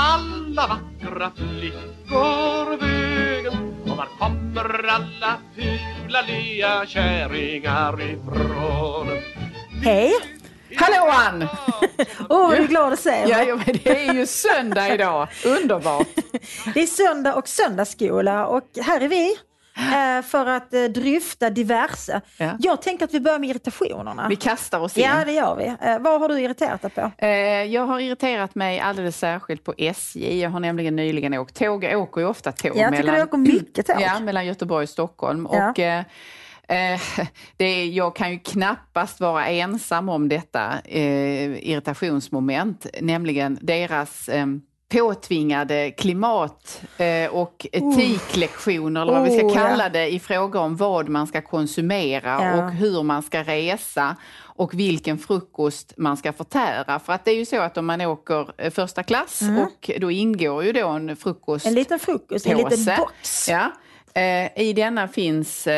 alla vackra flickor vägen? Och var kommer alla fula lea kärringar ifrån? Hej! Hallå Ann! Åh, oh, är glad att se dig. Ja, men det är ju söndag idag. Underbart! Det är söndag och söndagsskola och här är vi för att eh, dryfta diverse. Ja. Jag tänker att vi börjar med irritationerna. Vi kastar oss in. Ja, det gör vi. Eh, vad har du irriterat dig på? Eh, Jag har irriterat mig alldeles särskilt på SJ. Jag har nämligen nyligen åkt tåg. Jag åker ju ofta tåg. Jag tycker du åker mycket tåg. Ja, mellan Göteborg och Stockholm. Ja. Och, eh, eh, det är, jag kan ju knappast vara ensam om detta eh, irritationsmoment, nämligen deras eh, påtvingade klimat eh, och etiklektioner, eller vad vi ska Oh, kalla det, i fråga om vad man ska konsumera Ja. och hur man ska resa och vilken frukost man ska förtära. För att det är ju så att om man åker eh, första klass och då ingår ju då en frukost Mm. En liten frukost, en liten box. Ja. Eh, I denna finns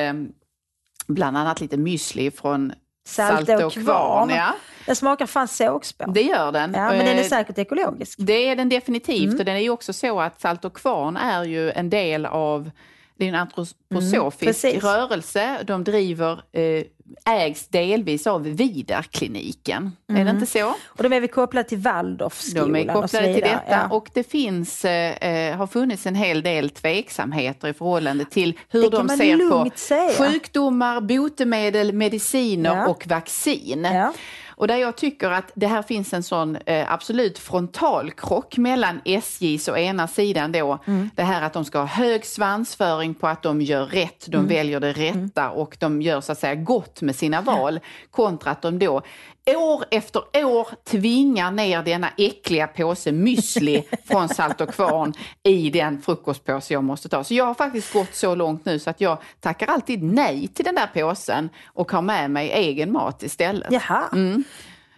bland annat lite müsli från Salt Salt och Kvarn. Ja, Den smakar fan sågspår. det gör den. Ja, men den är Eh, säkert ekologisk. det är den definitivt Mm. och den är ju också så att Salt och Kvarn är ju en del av det är en antroposofisk Mm, rörelse. De driver, eh, ägs delvis av Vidarkliniken. Är det inte så? Och de är väl kopplade till Waldorfskolan De är och kopplade till vidare. detta Ja. och det finns, eh, eh, har funnits en hel del tveksamheter i förhållande till hur de ser på säga. sjukdomar, botemedel, mediciner Ja. och vaccin. Ja. Och där jag tycker att det här finns en sån eh, absolut frontalkrock mellan SJs å ena sidan då Mm. det här att de ska ha hög svansföring på att de gör rätt, Mm. de väljer det rätta och de gör så att säga gott med sina val kontra att de då år efter år tvingar ner denna äckliga påse müsli från Salt och Kvarn i den frukostpåse jag måste ta. Så jag har faktiskt gått så långt nu så att jag tackar alltid nej till den där påsen och har med mig egen mat istället. Jaha. Mm.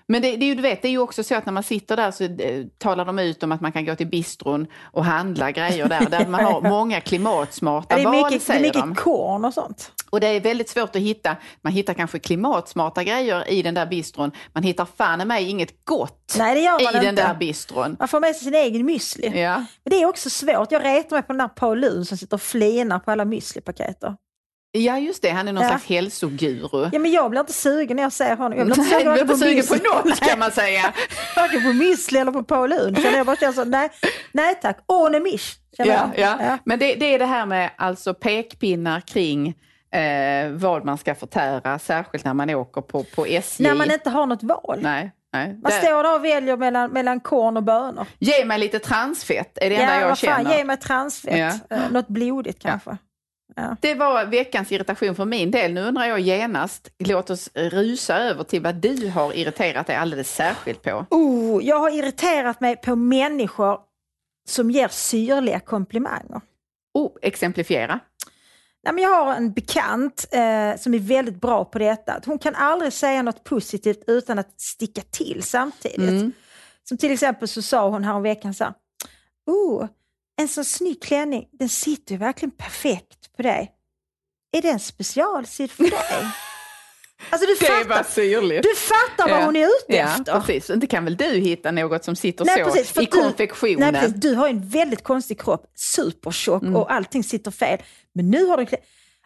Men det, det, är ju, du vet, det är ju också så att när man sitter där så eh, talar de ut om att man kan gå till bistron och handla grejer där, där man har många klimatsmarta Det är val, mycket, det är säger de. mycket korn och sånt. Och det är väldigt svårt att hitta, man hittar kanske klimatsmarta grejer i den där bistron, man hittar fan i mig inget gott Nej, i man den inte. där bistron. Man får med sig sin egen müsli. Ja. Men det är också svårt. Jag retar mig på den där Paulun som sitter och flinar på alla müslipaketer. ja, just det, han är någon Ja. slags hälsoguru. Ja, men jag blir inte sugen när jag ser honom. Jag blir inte Nej, sugen är varken inte sugen på något kan man säga. Varken på müsli eller på Paulun. Så jag bara känner så, nej, nej tack. Känner Ja, jag. ja. Men det, det är det här med alltså pekpinnar kring eh, vad man ska förtära, särskilt när man åker på, på SJ. När man inte har något val. Nej, nej. Man står där och väljer mellan, mellan korn och bönor. Ge mig lite transfett, är det enda jag vad fan, känner. ge mig transfett. Ja. Eh, Något blodigt kanske. Det var veckans irritation för min del. Nu undrar jag genast, låt oss rusa över till vad du har irriterat dig alldeles särskilt på. Oh, jag har irriterat mig på människor som ger syrliga komplimanger. Oh, exemplifiera. Nej, men jag har en bekant eh, som är väldigt bra på detta. Hon kan aldrig säga något positivt utan att sticka till samtidigt. Mm. Som till exempel så sa hon häromveckan så här, oh, en sån snygg klänning, den sitter ju verkligen perfekt på dig. Är den specialsydd för dig? alltså du Det fattar, syrligt. du fattar vad Ja. hon är ute Ja, efter. precis. Inte kan väl du hitta något som sitter Nej, så precis, i du- konfektionen? Nej, precis, du har en väldigt konstig kropp, supertjock Mm. och allting sitter fel. Men nu har du.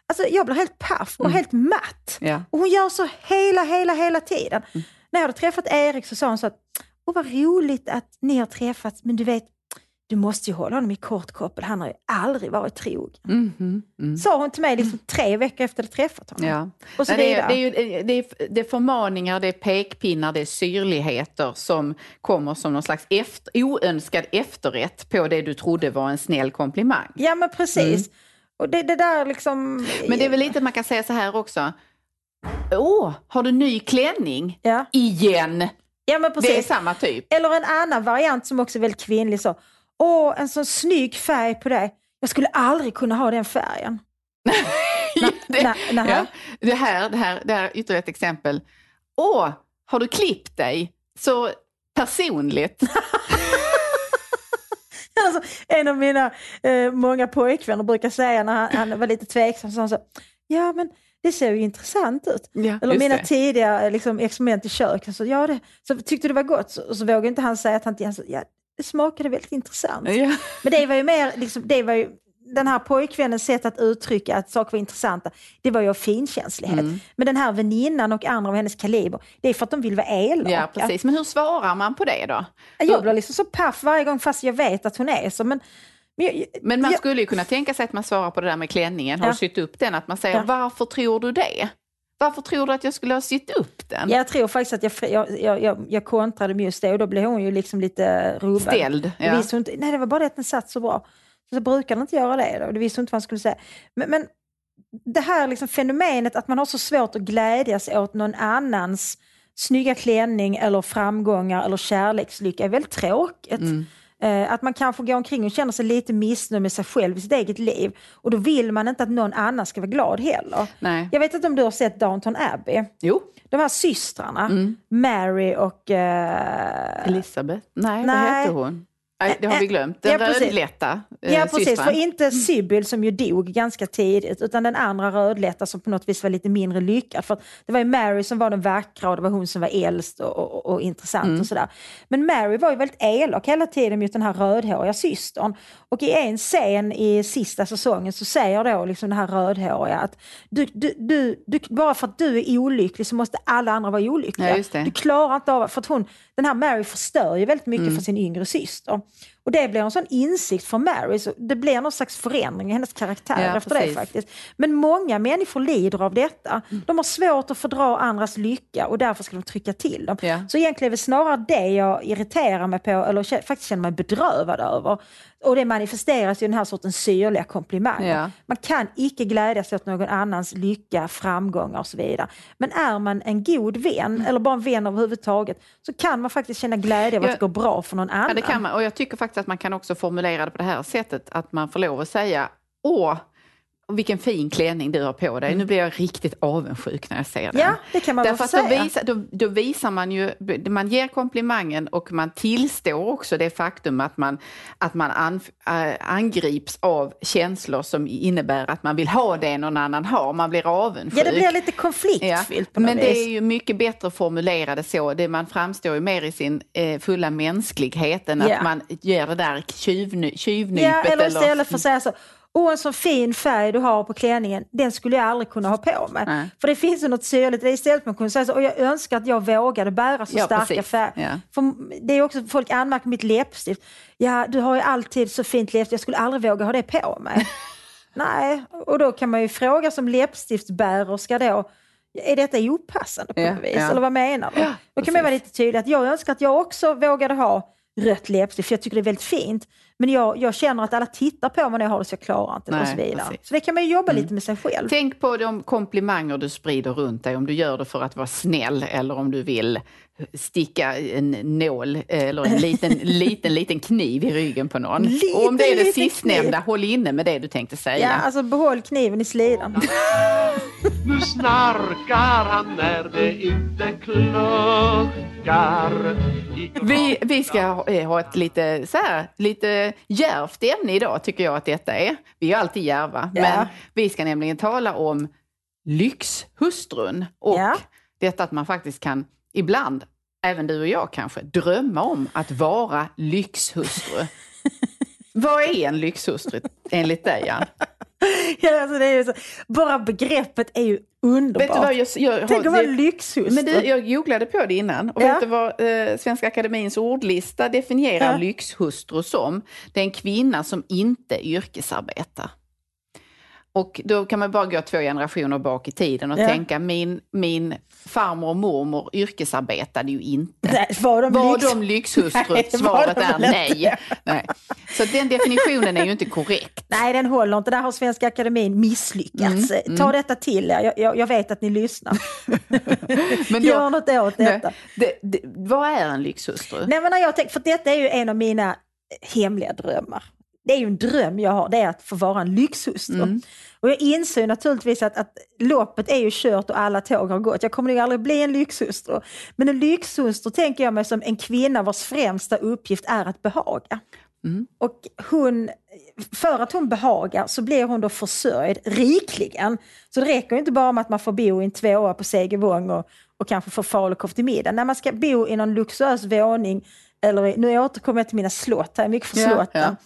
Alltså jag blir helt paff och helt matt. Mm. Ja. Och hon gör så hela, hela, hela tiden. Mm. När jag hade träffat Erik så sa hon så att, åh vad roligt att ni har träffats, men du vet, du måste ju hålla honom i kort koppel, han har ju aldrig varit trogen. Mhm, mm. Sa hon till mig liksom tre veckor efter att träffat honom. Ja. Och så Nej, det, är, det, är ju, det, är, det är förmaningar, det är pekpinnar, det är syrligheter som kommer som någon slags efter, oönskad efterrätt på det du trodde var en snäll komplimang. Ja men precis. Och det, det där liksom... Mm. Men det är väl lite man kan säga så här också. Åh, har du ny klänning? Ja, Igen! ja men precis. Det är samma typ. Eller en annan variant som också är väldigt kvinnlig. Så, Åh, en sån snygg färg på dig. Jag skulle aldrig kunna ha den färgen. det, ja, det, här, det, här, det här är ytterligare ett exempel. Åh, har du klippt dig? Så personligt. Alltså, en av mina eh, många pojkvänner brukar säga när han, han var lite tveksam, så sa han så ja men det ser ju intressant ut. Ja, Eller mina det. tidiga liksom, experiment i köket. Så, ja, det, så tyckte det var gott, så, och så vågade inte han säga att han. Han sa, ja, smakade väldigt intressant. Ja. Men det var ju mer, liksom, det var ju, den här pojkvännens sätt att uttrycka att saker var intressanta, det var ju av finkänslighet. Mm. Men den här väninnan och andra av hennes kaliber, det är för att de vill vara elaka. ja, precis. Men hur svarar man på det då? Jag blir liksom så paff varje gång fast jag vet att hon är så. Men, men, jag, Men man jag, skulle ju kunna tänka sig att man svarar på det där med klänningen. Har Ja. du sytt upp den? Att man säger Ja. varför tror du det? Varför tror du att jag skulle ha sytt upp den? jag tror faktiskt att jag, jag, jag, jag, jag kontrade med just det och då blev hon ju liksom lite rubbad. Ställd. Ja. visste hon inte, nej, det var bara det att den satt så bra. Så brukar den inte göra det. Då. Det visste hon inte vad han skulle säga. Men, men det här liksom fenomenet att man har så svårt att glädjas åt någon annans snygga klänning eller framgångar eller kärlekslycka är väldigt tråkigt. Mm. Eh, att man kanske går omkring och känner sig lite missnöjd med sig själv i sitt eget liv. Och då vill man inte att någon annan ska vara glad heller. Nej. Jag vet inte om du har sett Downton Abbey? Jo, De här systrarna, Mm. Mary och... eh, Elisabeth. Nej, vad Nej. hette hon? Nej, det har vi glömt. Den Ja, rödlätta eh, Ja precis, systern. för inte Sybil som ju dog ganska tidigt utan den andra rödlätta som på något vis var lite mindre lyckad. För det var ju Mary som var den vackra och det var hon som var äldst och, och, och intressant Mm. och sådär. Men Mary var ju väldigt elak hela tiden mot den här rödhåriga systern. Och i en scen i sista säsongen så säger då liksom den här rödhåriga att du, du, du, du, bara för att du är olycklig så måste alla andra vara olyckliga. Ja. Du klarar inte av, för att hon, den här Mary förstör ju väldigt mycket Mm. för sin yngre syster. Och det blir en sån insikt för Mary, så det blir någon slags förändring i hennes karaktär Ja, efter det precis. faktiskt. Men många människor lider av detta. De har svårt att fördra andras lycka och därför ska de trycka till dem. Ja. Så egentligen är det snarare det jag irriterar mig på, eller faktiskt känner mig bedrövad över. Och det manifesteras ju i den här sortens syrliga komplimanger. Ja. Man kan icke glädjas åt någon annans lycka, framgångar och så vidare. Men är man en god vän, eller bara en vän överhuvudtaget, så kan man faktiskt känna glädje av att det går bra för någon annan. Ja, det kan man. Och jag tycker faktiskt att man kan också formulera det på det här sättet, att man får lov att säga Åh, vilken fin klänning du har på dig. Nu blir jag riktigt avundsjuk när jag ser den. Mm. Ja, det kan man Därför att då säga. visar, då, då visar man ju, man ger komplimangen och man tillstår också det faktum att man, att man an, äh, angrips av känslor som innebär att man vill ha det någon annan har. Man blir avundsjuk. Ja, det blir lite Ja, konfliktfyllt något men det vis. är ju mycket bättre att formulera det så. Det man framstår ju mer i sin eh, fulla mänsklighet än Ja. att man ger det där tjuvny, tjuvnypet. Ja, eller istället för att säga så. Åh, en sån fin färg du har på klänningen, den skulle jag aldrig kunna ha på mig. Nej. För det finns ju något syrligt. Istället man kunde säga så, och jag önskar att jag vågade bära så Ja, starka precis. färger. Ja. För det är också, folk anmärker mitt läppstift. Ja, du har ju alltid så fint läppstift, jag skulle aldrig våga ha det på mig. Nej, och då kan man ju fråga som läppstiftsbärerska då, är detta opassande på Ja, något vis? ja. Eller vad menar du? Då kan man vara lite tydlig att jag önskar att jag också vågade ha rött läppstift, för jag tycker det är väldigt fint. Men jag, jag känner att alla tittar på mig när jag har det så jag klarar inte det och så vidare. precis. Så det kan man ju jobba lite med sig själv. Tänk på de komplimanger du sprider runt dig, om du gör det för att vara snäll eller om du vill sticka en nål eller en liten, liten, liten kniv i ryggen på någon. Liten, och om det är det sistnämnda, kniv. håll inne med det du tänkte Ja, säga. alltså behåll kniven i slidan. Nu snarkar han när det inte kluckar Vi, vi ska ha, eh, ha ett lite, så här, lite djärvt ämne idag, tycker jag att detta är. Vi är alltid djärva, Ja. men vi ska nämligen tala om lyxhustrun och Ja. detta att man faktiskt kan, ibland, även du och jag kanske, drömma om att vara lyxhustru. Vad är en lyxhustru enligt dig, Ann? Ja, alltså det är så, bara begreppet är ju underbart. Vet du vad jag, jag Tänk att vara lyxhustru. Men du, jag googlade på det innan och Ja. vet du vad eh, Svenska Akademins ordlista definierar Ja. lyxhustru som? Det är en kvinna som inte yrkesarbetar. Och då kan man bara gå två generationer bak i tiden och Ja. tänka min, min farmor och mormor yrkesarbetade ju inte. Nej, var de Var lyx... de lyxhustrur? Nej, Svaret de är nej. nej. Så den definitionen är ju inte korrekt. Nej, den håller inte. Där har Svenska Akademin misslyckats. Mm, Ta detta till er. Jag, jag, jag vet att ni lyssnar. Men Gör något åt detta. det, det, vad är en lyxhustru? Nej, men när jag tänker, för detta är ju en av mina hemliga drömmar. Det är ju en dröm jag har, det är att få vara en lyxhustru. Mm. Och jag inser naturligtvis att, att loppet är ju kört och alla tåg har gått. Jag kommer nog aldrig bli en lyxhustru. Men en lyxhustru tänker jag mig som en kvinna vars främsta uppgift är att behaga. Mm. Och hon, för att hon behagar så blir hon då försörjd rikligen. Så det räcker inte bara med att man får bo i en tvåa på Segevång och, och kanske få falukorv till middag. När man ska bo i någon luxuös våning eller nu återkommer jag till mina slott, jag är mycket för Ja, slotten.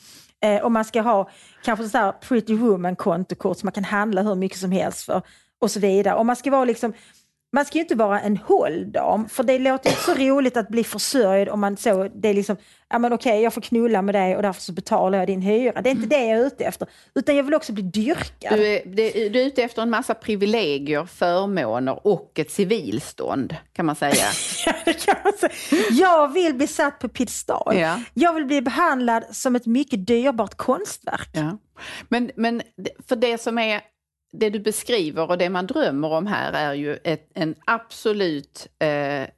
Eh, och man ska ha kanske så här pretty woman-kontokort som man kan handla hur mycket som helst för och så vidare. Och man ska vara liksom man ska ju inte vara en hålldam, för det låter inte så roligt att bli försörjd om man så, det är liksom, ja men okej jag får knulla med dig och därför så betalar jag din hyra. Det är inte det jag är ute efter, utan jag vill också bli dyrkad. Du är, det, du är ute efter en massa privilegier, förmåner och ett civilstånd kan man säga. Det kan man säga. jag vill bli satt på piedestal. Ja. Jag vill bli behandlad som ett mycket dyrbart konstverk. Ja. Men, men för det som är det du beskriver och det man drömmer om här är ju ett, en absolut eh,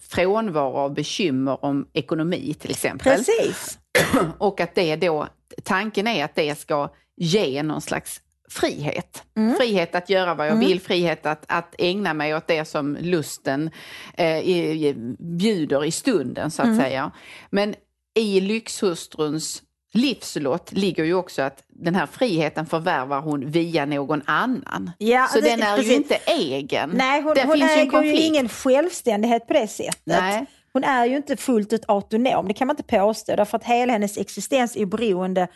frånvaro av bekymmer om ekonomi till exempel. Precis. Och att det då, tanken är att det ska ge någon slags frihet. Mm. Frihet att göra vad jag vill, frihet att, att ägna mig åt det som lusten eh, bjuder i stunden så att Mm. säga. Men i lyxhustruns livslott ligger ju också att den här friheten förvärvar hon via någon annan. Ja, så det- den är precis. ju inte egen. Nej, hon, Där hon finns ju äger ju konflikt. ingen självständighet på det sättet. Nej. Hon är ju inte fullt ut autonom, det kan man inte påstå. Därför att hela hennes existens är ju beroende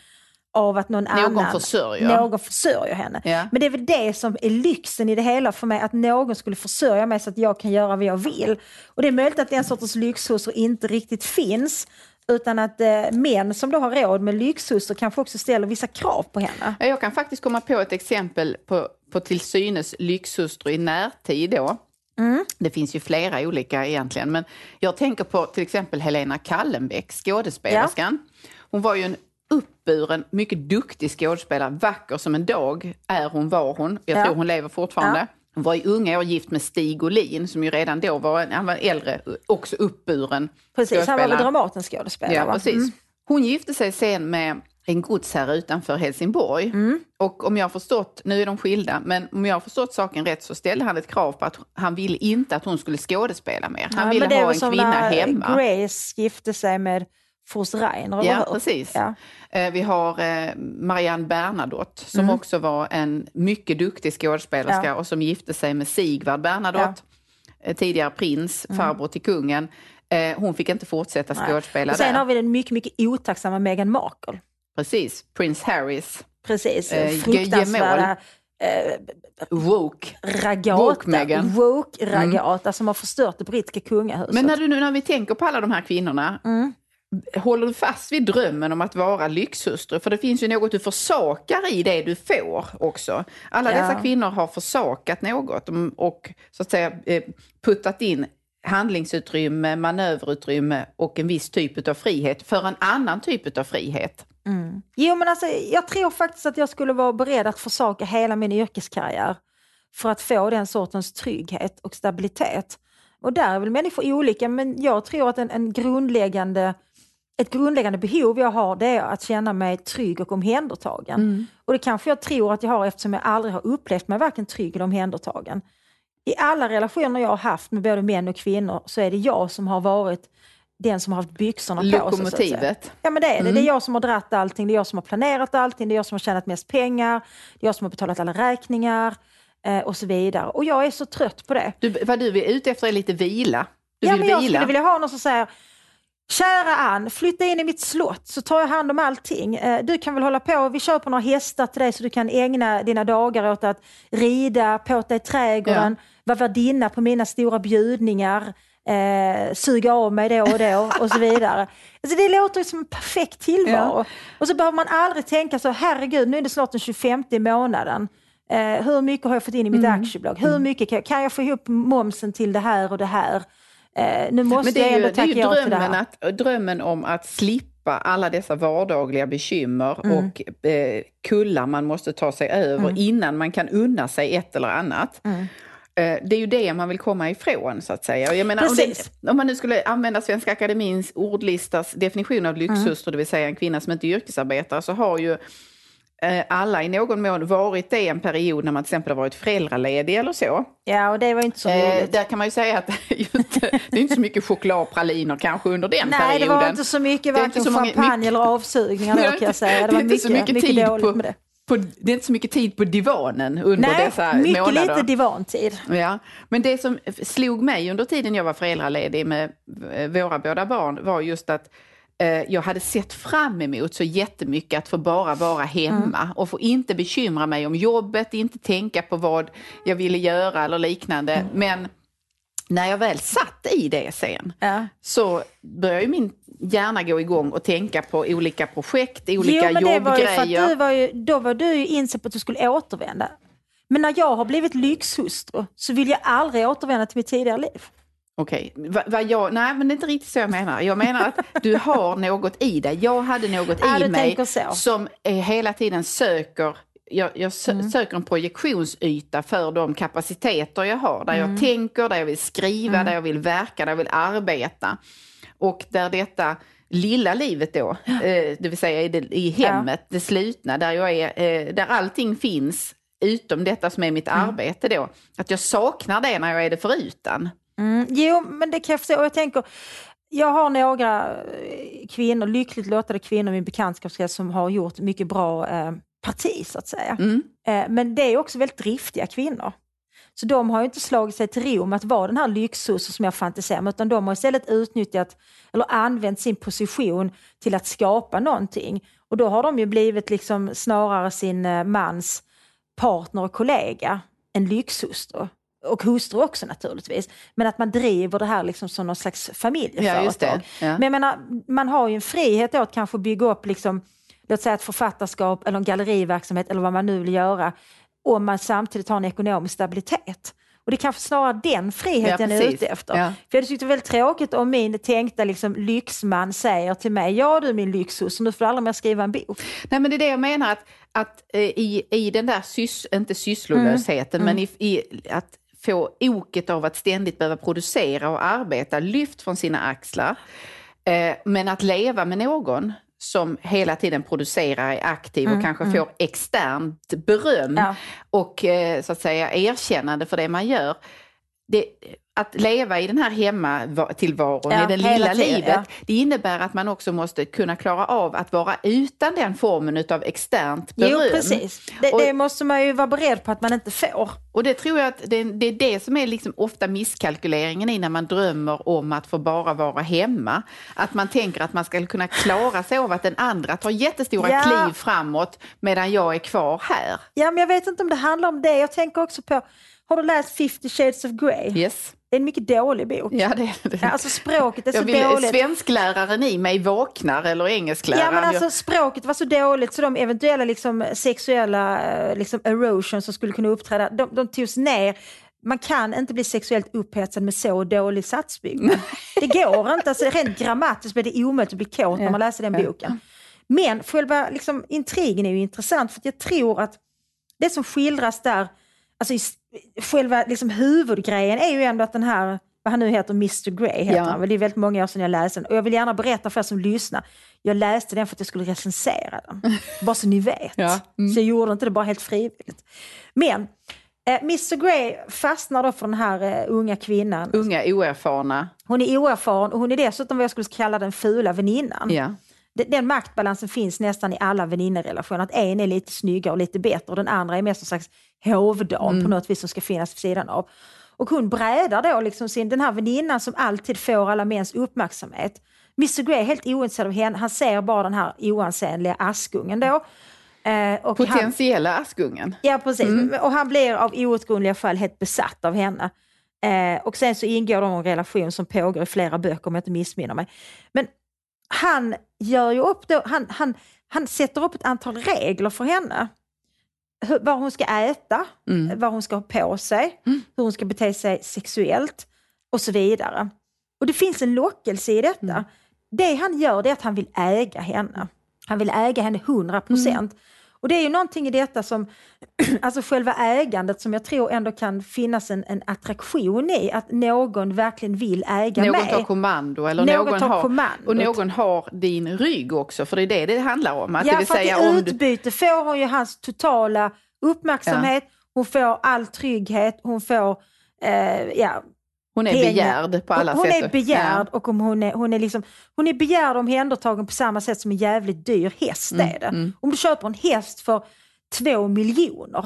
av att någon, Någon annan försörjer. någon försörjer henne. Ja. Men det är väl det som är lyxen i det hela för mig, att någon skulle försörja mig så att jag kan göra vad jag vill. Och det är möjligt att den sortens lyxhustrur inte riktigt finns, utan att eh, män som då har råd med lyxhustrur kanske också ställer vissa krav på henne. Ja, Jag kan faktiskt komma på ett exempel på, på till synes lyxhustru i närtid då. Mm. Det finns ju flera olika egentligen, men jag tänker på till exempel Helena Kallenbäck, skådespelerskan. Hon var ju en uppburen, mycket duktig skådespelare, vacker som en dag är hon, var hon. Jag Ja. tror hon lever fortfarande. Ja. Var i unga år gift med Stig Olin som ju redan då var, en, han var äldre, också uppburen Precis, han var väl. Dramatens skådespelare? Ja, va? precis. Mm. Hon gifte sig sen med en godsherre utanför Helsingborg. Mm. Och om jag har förstått, nu är de skilda, men om jag har förstått saken rätt så ställde han ett krav på att han ville inte att hon skulle skådespela mer. Han Ja, ville men det är ha väl en som kvinna när hemma. Grace gifte sig med Fors Reiner, eller Ja, precis. Ja. Eh, Vi har eh, Marianne Bernadotte som också var en mycket duktig skådespelerska Mm. Ja. och som gifte sig med Sigvard Bernadotte, eh, tidigare prins, farbror till kungen. Hon fick inte fortsätta Mm. Skådespela Och sen där. har vi den mycket, mycket otacksamma Meghan Markle. Precis, prins Harrys, Precis, fruktansvärda eh, woke. ragata, Woke Meghan. woke-ragata som har förstört det brittiska kungahuset. Men när, du, när vi tänker på alla de här kvinnorna, Mm. Håller du fast vid drömmen om att vara lyxhustru? För det finns ju något du försakar i det du får också. Alla Ja. dessa kvinnor har försakat något och, så att säga eh, puttat in handlingsutrymme, manöverutrymme och en viss typ av frihet för en annan typ av frihet. Jo men alltså jag tror faktiskt att jag skulle vara beredd att försaka hela min yrkeskarriär för att få den sortens trygghet och stabilitet. Och där är väl människor olika men jag tror att en, en grundläggande, ett grundläggande behov jag har det är att känna mig trygg och omhändertagen. Och det kanske jag tror att jag har eftersom jag aldrig har upplevt mig varken trygg eller omhändertagen. I alla relationer jag har haft med både män och kvinnor så är det jag som har varit den som har haft byxorna på sig. Lokomotivet. Ja men det är det. Det är jag som har dratt allting, det är jag som har planerat allting, det är jag som har tjänat mest pengar, det är jag som har betalat alla räkningar eh, och så vidare. Och jag är så trött på det. Du, vad du är ute efter är lite vila. Du ja, vill men jag vila. skulle vilja ha någon som säger Kära Ann, flytta in i mitt slott så tar jag hand om allting. Eh, Du kan väl hålla på, vi köper några hästar till dig så du kan ägna dina dagar åt att rida, påta i trädgården, vara värdinna på mina stora bjudningar, eh, suga av mig då och då och så vidare. Alltså det låter som en perfekt tillvaro. Och så behöver man aldrig tänka så, herregud nu är det snart den 25 i månaden. Eh, hur mycket har jag fått in i mitt Mm. aktiebolag? Hur mycket kan jag, kan jag få ihop momsen till det här och det här? Eh, nu måste Men det jag är ju, ändå det är tacka ju drömmen, att, drömmen om att slippa alla dessa vardagliga bekymmer Mm. och eh, kullar man måste ta sig över innan man kan unna sig ett eller annat. Mm. Eh, Det är ju det man vill komma ifrån så att säga. Och Jag menar, om, det, om man nu skulle använda Svenska Akademins ordlistas definition av lyxhustru, det vill säga en kvinna som inte är yrkesarbetare, så har ju alla i någon mån varit det en period när man till exempel har varit föräldraledig eller så. Ja, och det var inte så Eh, roligt. där kan man ju säga att det är ju inte, det är inte så mycket choklad och praliner kanske under den Nej, perioden. det var inte så mycket varken så många- champagne mycket- eller avsugningar då kan jag säga. Det var inte mycket, så mycket mycket dåligt på- med det. på, det är inte så mycket tid på divanen under Nej, dessa mycket månader. lite divantid. Ja, men det som slog mig under tiden jag var föräldraledig med eh, våra båda barn var just att eh, jag hade sett fram emot så jättemycket att få bara vara hemma Mm. och få inte bekymra mig om jobbet, inte tänka på vad jag ville göra eller liknande. Mm. Men när jag väl satt i det sen Ja. så började min hjärna gå igång och tänka på olika projekt, olika jo, men det var ju för jobbgrejer. att du var ju, då var du ju inställd på att du skulle återvända. Men när jag har blivit lyxhustru så vill jag aldrig återvända till mitt tidigare liv. Okej, Va, va jag, nej men det är inte riktigt så jag menar. Jag menar att du har något i dig. Jag hade något Ja, i mig som hela tiden söker jag, jag sö- Mm. söker en projektionsyta för de kapaciteter jag har. Där Mm. jag tänker, där jag vill skriva, där jag vill verka, där jag vill arbeta. Och där detta lilla livet då, eh, det vill säga i, det, i hemmet, det slutna, där, jag är, eh, där allting finns utom detta som är mitt Mm. arbete då. Att jag saknar det när jag är det förutan. Mm, jo, men det kan jag förstå. Och jag tänker, jag har några eh, kvinnor, lyckligt lottade kvinnor i min bekantskapskrets som har gjort mycket bra eh, parti så att säga. Mm. Eh, men det är också väldigt driftiga kvinnor. Så de har ju inte slagit sig till ro med att vara den här lyxhusse som jag fantiserar om, utan de har istället utnyttjat eller använt sin position till att skapa någonting. Och då har de ju blivit liksom snarare sin eh, mans partner och kollega än lyxhustru. Och hustru också naturligtvis. Men att man driver det här liksom som någon slags familjeföretag. Ja. Ja. Men jag menar, man har ju en frihet att kanske bygga upp liksom, låt säga ett författarskap eller en galleriverksamhet eller vad man nu vill göra om man samtidigt har en ekonomisk stabilitet. Och det är kanske snarare den friheten Ja, jag är ute efter. Ja. För jag hade tyckt det var väldigt tråkigt om min tänkta liksom, lyxman säger till mig, ja du min lyxhus, nu får du aldrig mer skriva en bok. Nej men det är det jag menar att, att eh, i, i den där, sys, inte sysslolösheten, Mm. men i, i att få oket av att ständigt behöva producera och arbeta lyft från sina axlar. Eh, men att leva med någon som hela tiden producerar, är aktiv och kanske får externt beröm Mm, Ja. och eh, så att säga erkännande för det man gör. Det, att leva i den här hemmatillvaron, Ja, i det lilla tiden, livet, ja. det innebär att man också måste kunna klara av att vara utan den formen av externt beröm. Jo precis, det, Och- det måste man ju vara beredd på att man inte får. Och det tror jag att det, det är det som är liksom ofta misskalkyleringen i när man drömmer om att få bara vara hemma. Att man tänker att man ska kunna klara sig av att den andra tar jättestora Ja. kliv framåt medan jag är kvar här. Ja, men jag vet inte om det handlar om det. Jag tänker också på, har du läst 50 shades of Grey? Yes. Det är en mycket dålig bok. Ja, det, det. Alltså språket är så vill, dåligt. svenskläraren i mig vaknar eller engelskläraren. Ja men alltså språket var så dåligt så de eventuella liksom, sexuella eh, liksom, erosion som skulle kunna uppträda, de, de togs ner. Man kan inte bli sexuellt upphetsad med så dålig satsbyggnad. Det går inte, alltså, rent grammatiskt blir det omöjligt att bli kåt när man läser den boken. Men själva liksom, intrigen är ju intressant för jag tror att det som skildras där, alltså själva liksom, huvudgrejen är ju ändå att den här, vad han nu heter, Mr Grey heter Ja. han, det är väldigt många år sedan jag läste den. Och jag vill gärna berätta för er som lyssnar, jag läste den för att jag skulle recensera den. bara så ni vet. Ja. Så jag gjorde inte det bara helt frivilligt. Men eh, Mr Grey fastnar då för den här eh, unga kvinnan. unga oerfarna. Hon är oerfaren och hon är dessutom vad jag skulle kalla den fula väninnan. Ja. Den, maktbalansen finns nästan i alla väninnerelationer. Att en är lite snyggare och lite bättre och den andra är mest en slags hovdam på något vis som ska finnas vid sidan av. Och hon brädar då liksom sin, den här väninnan som alltid får alla mäns uppmärksamhet. Mr Grey är helt ointresserad av henne. Han ser bara den här oansenliga askungen då. Eh, och han, Potentiella Askungen. Ja, precis. Och han blir av outgrundliga skäl helt besatt av henne. Eh, och sen så ingår de en relation som pågår i flera böcker om jag inte missminner mig. Men han gör ju upp då, han, han, han sätter upp ett antal regler för henne. Hur, vad hon ska äta, vad hon ska ha på sig, hur hon ska bete sig sexuellt och så vidare. Och det finns en lockelse i detta. Det han gör det är att han vill äga henne. Han vill äga henne 100 procent. Och det är ju någonting i detta som, alltså själva ägandet som jag tror ändå kan finnas en, en attraktion i, att någon verkligen vill äga Någon mig. tar kommando eller Någon någon, har, kommandot. och någon har din rygg också, för det är det det handlar om. Att ja, det vill för säga att i om du, utbyte får hon ju hans totala uppmärksamhet, hon får all trygghet, hon får eh, ja, hon är pengar. begärd på alla hon, hon sätt. är begärd och om hon, är, hon, är liksom, hon är begärd och omhändertagen på samma sätt som en jävligt dyr häst Mm, är det. Om du köper en häst för två miljoner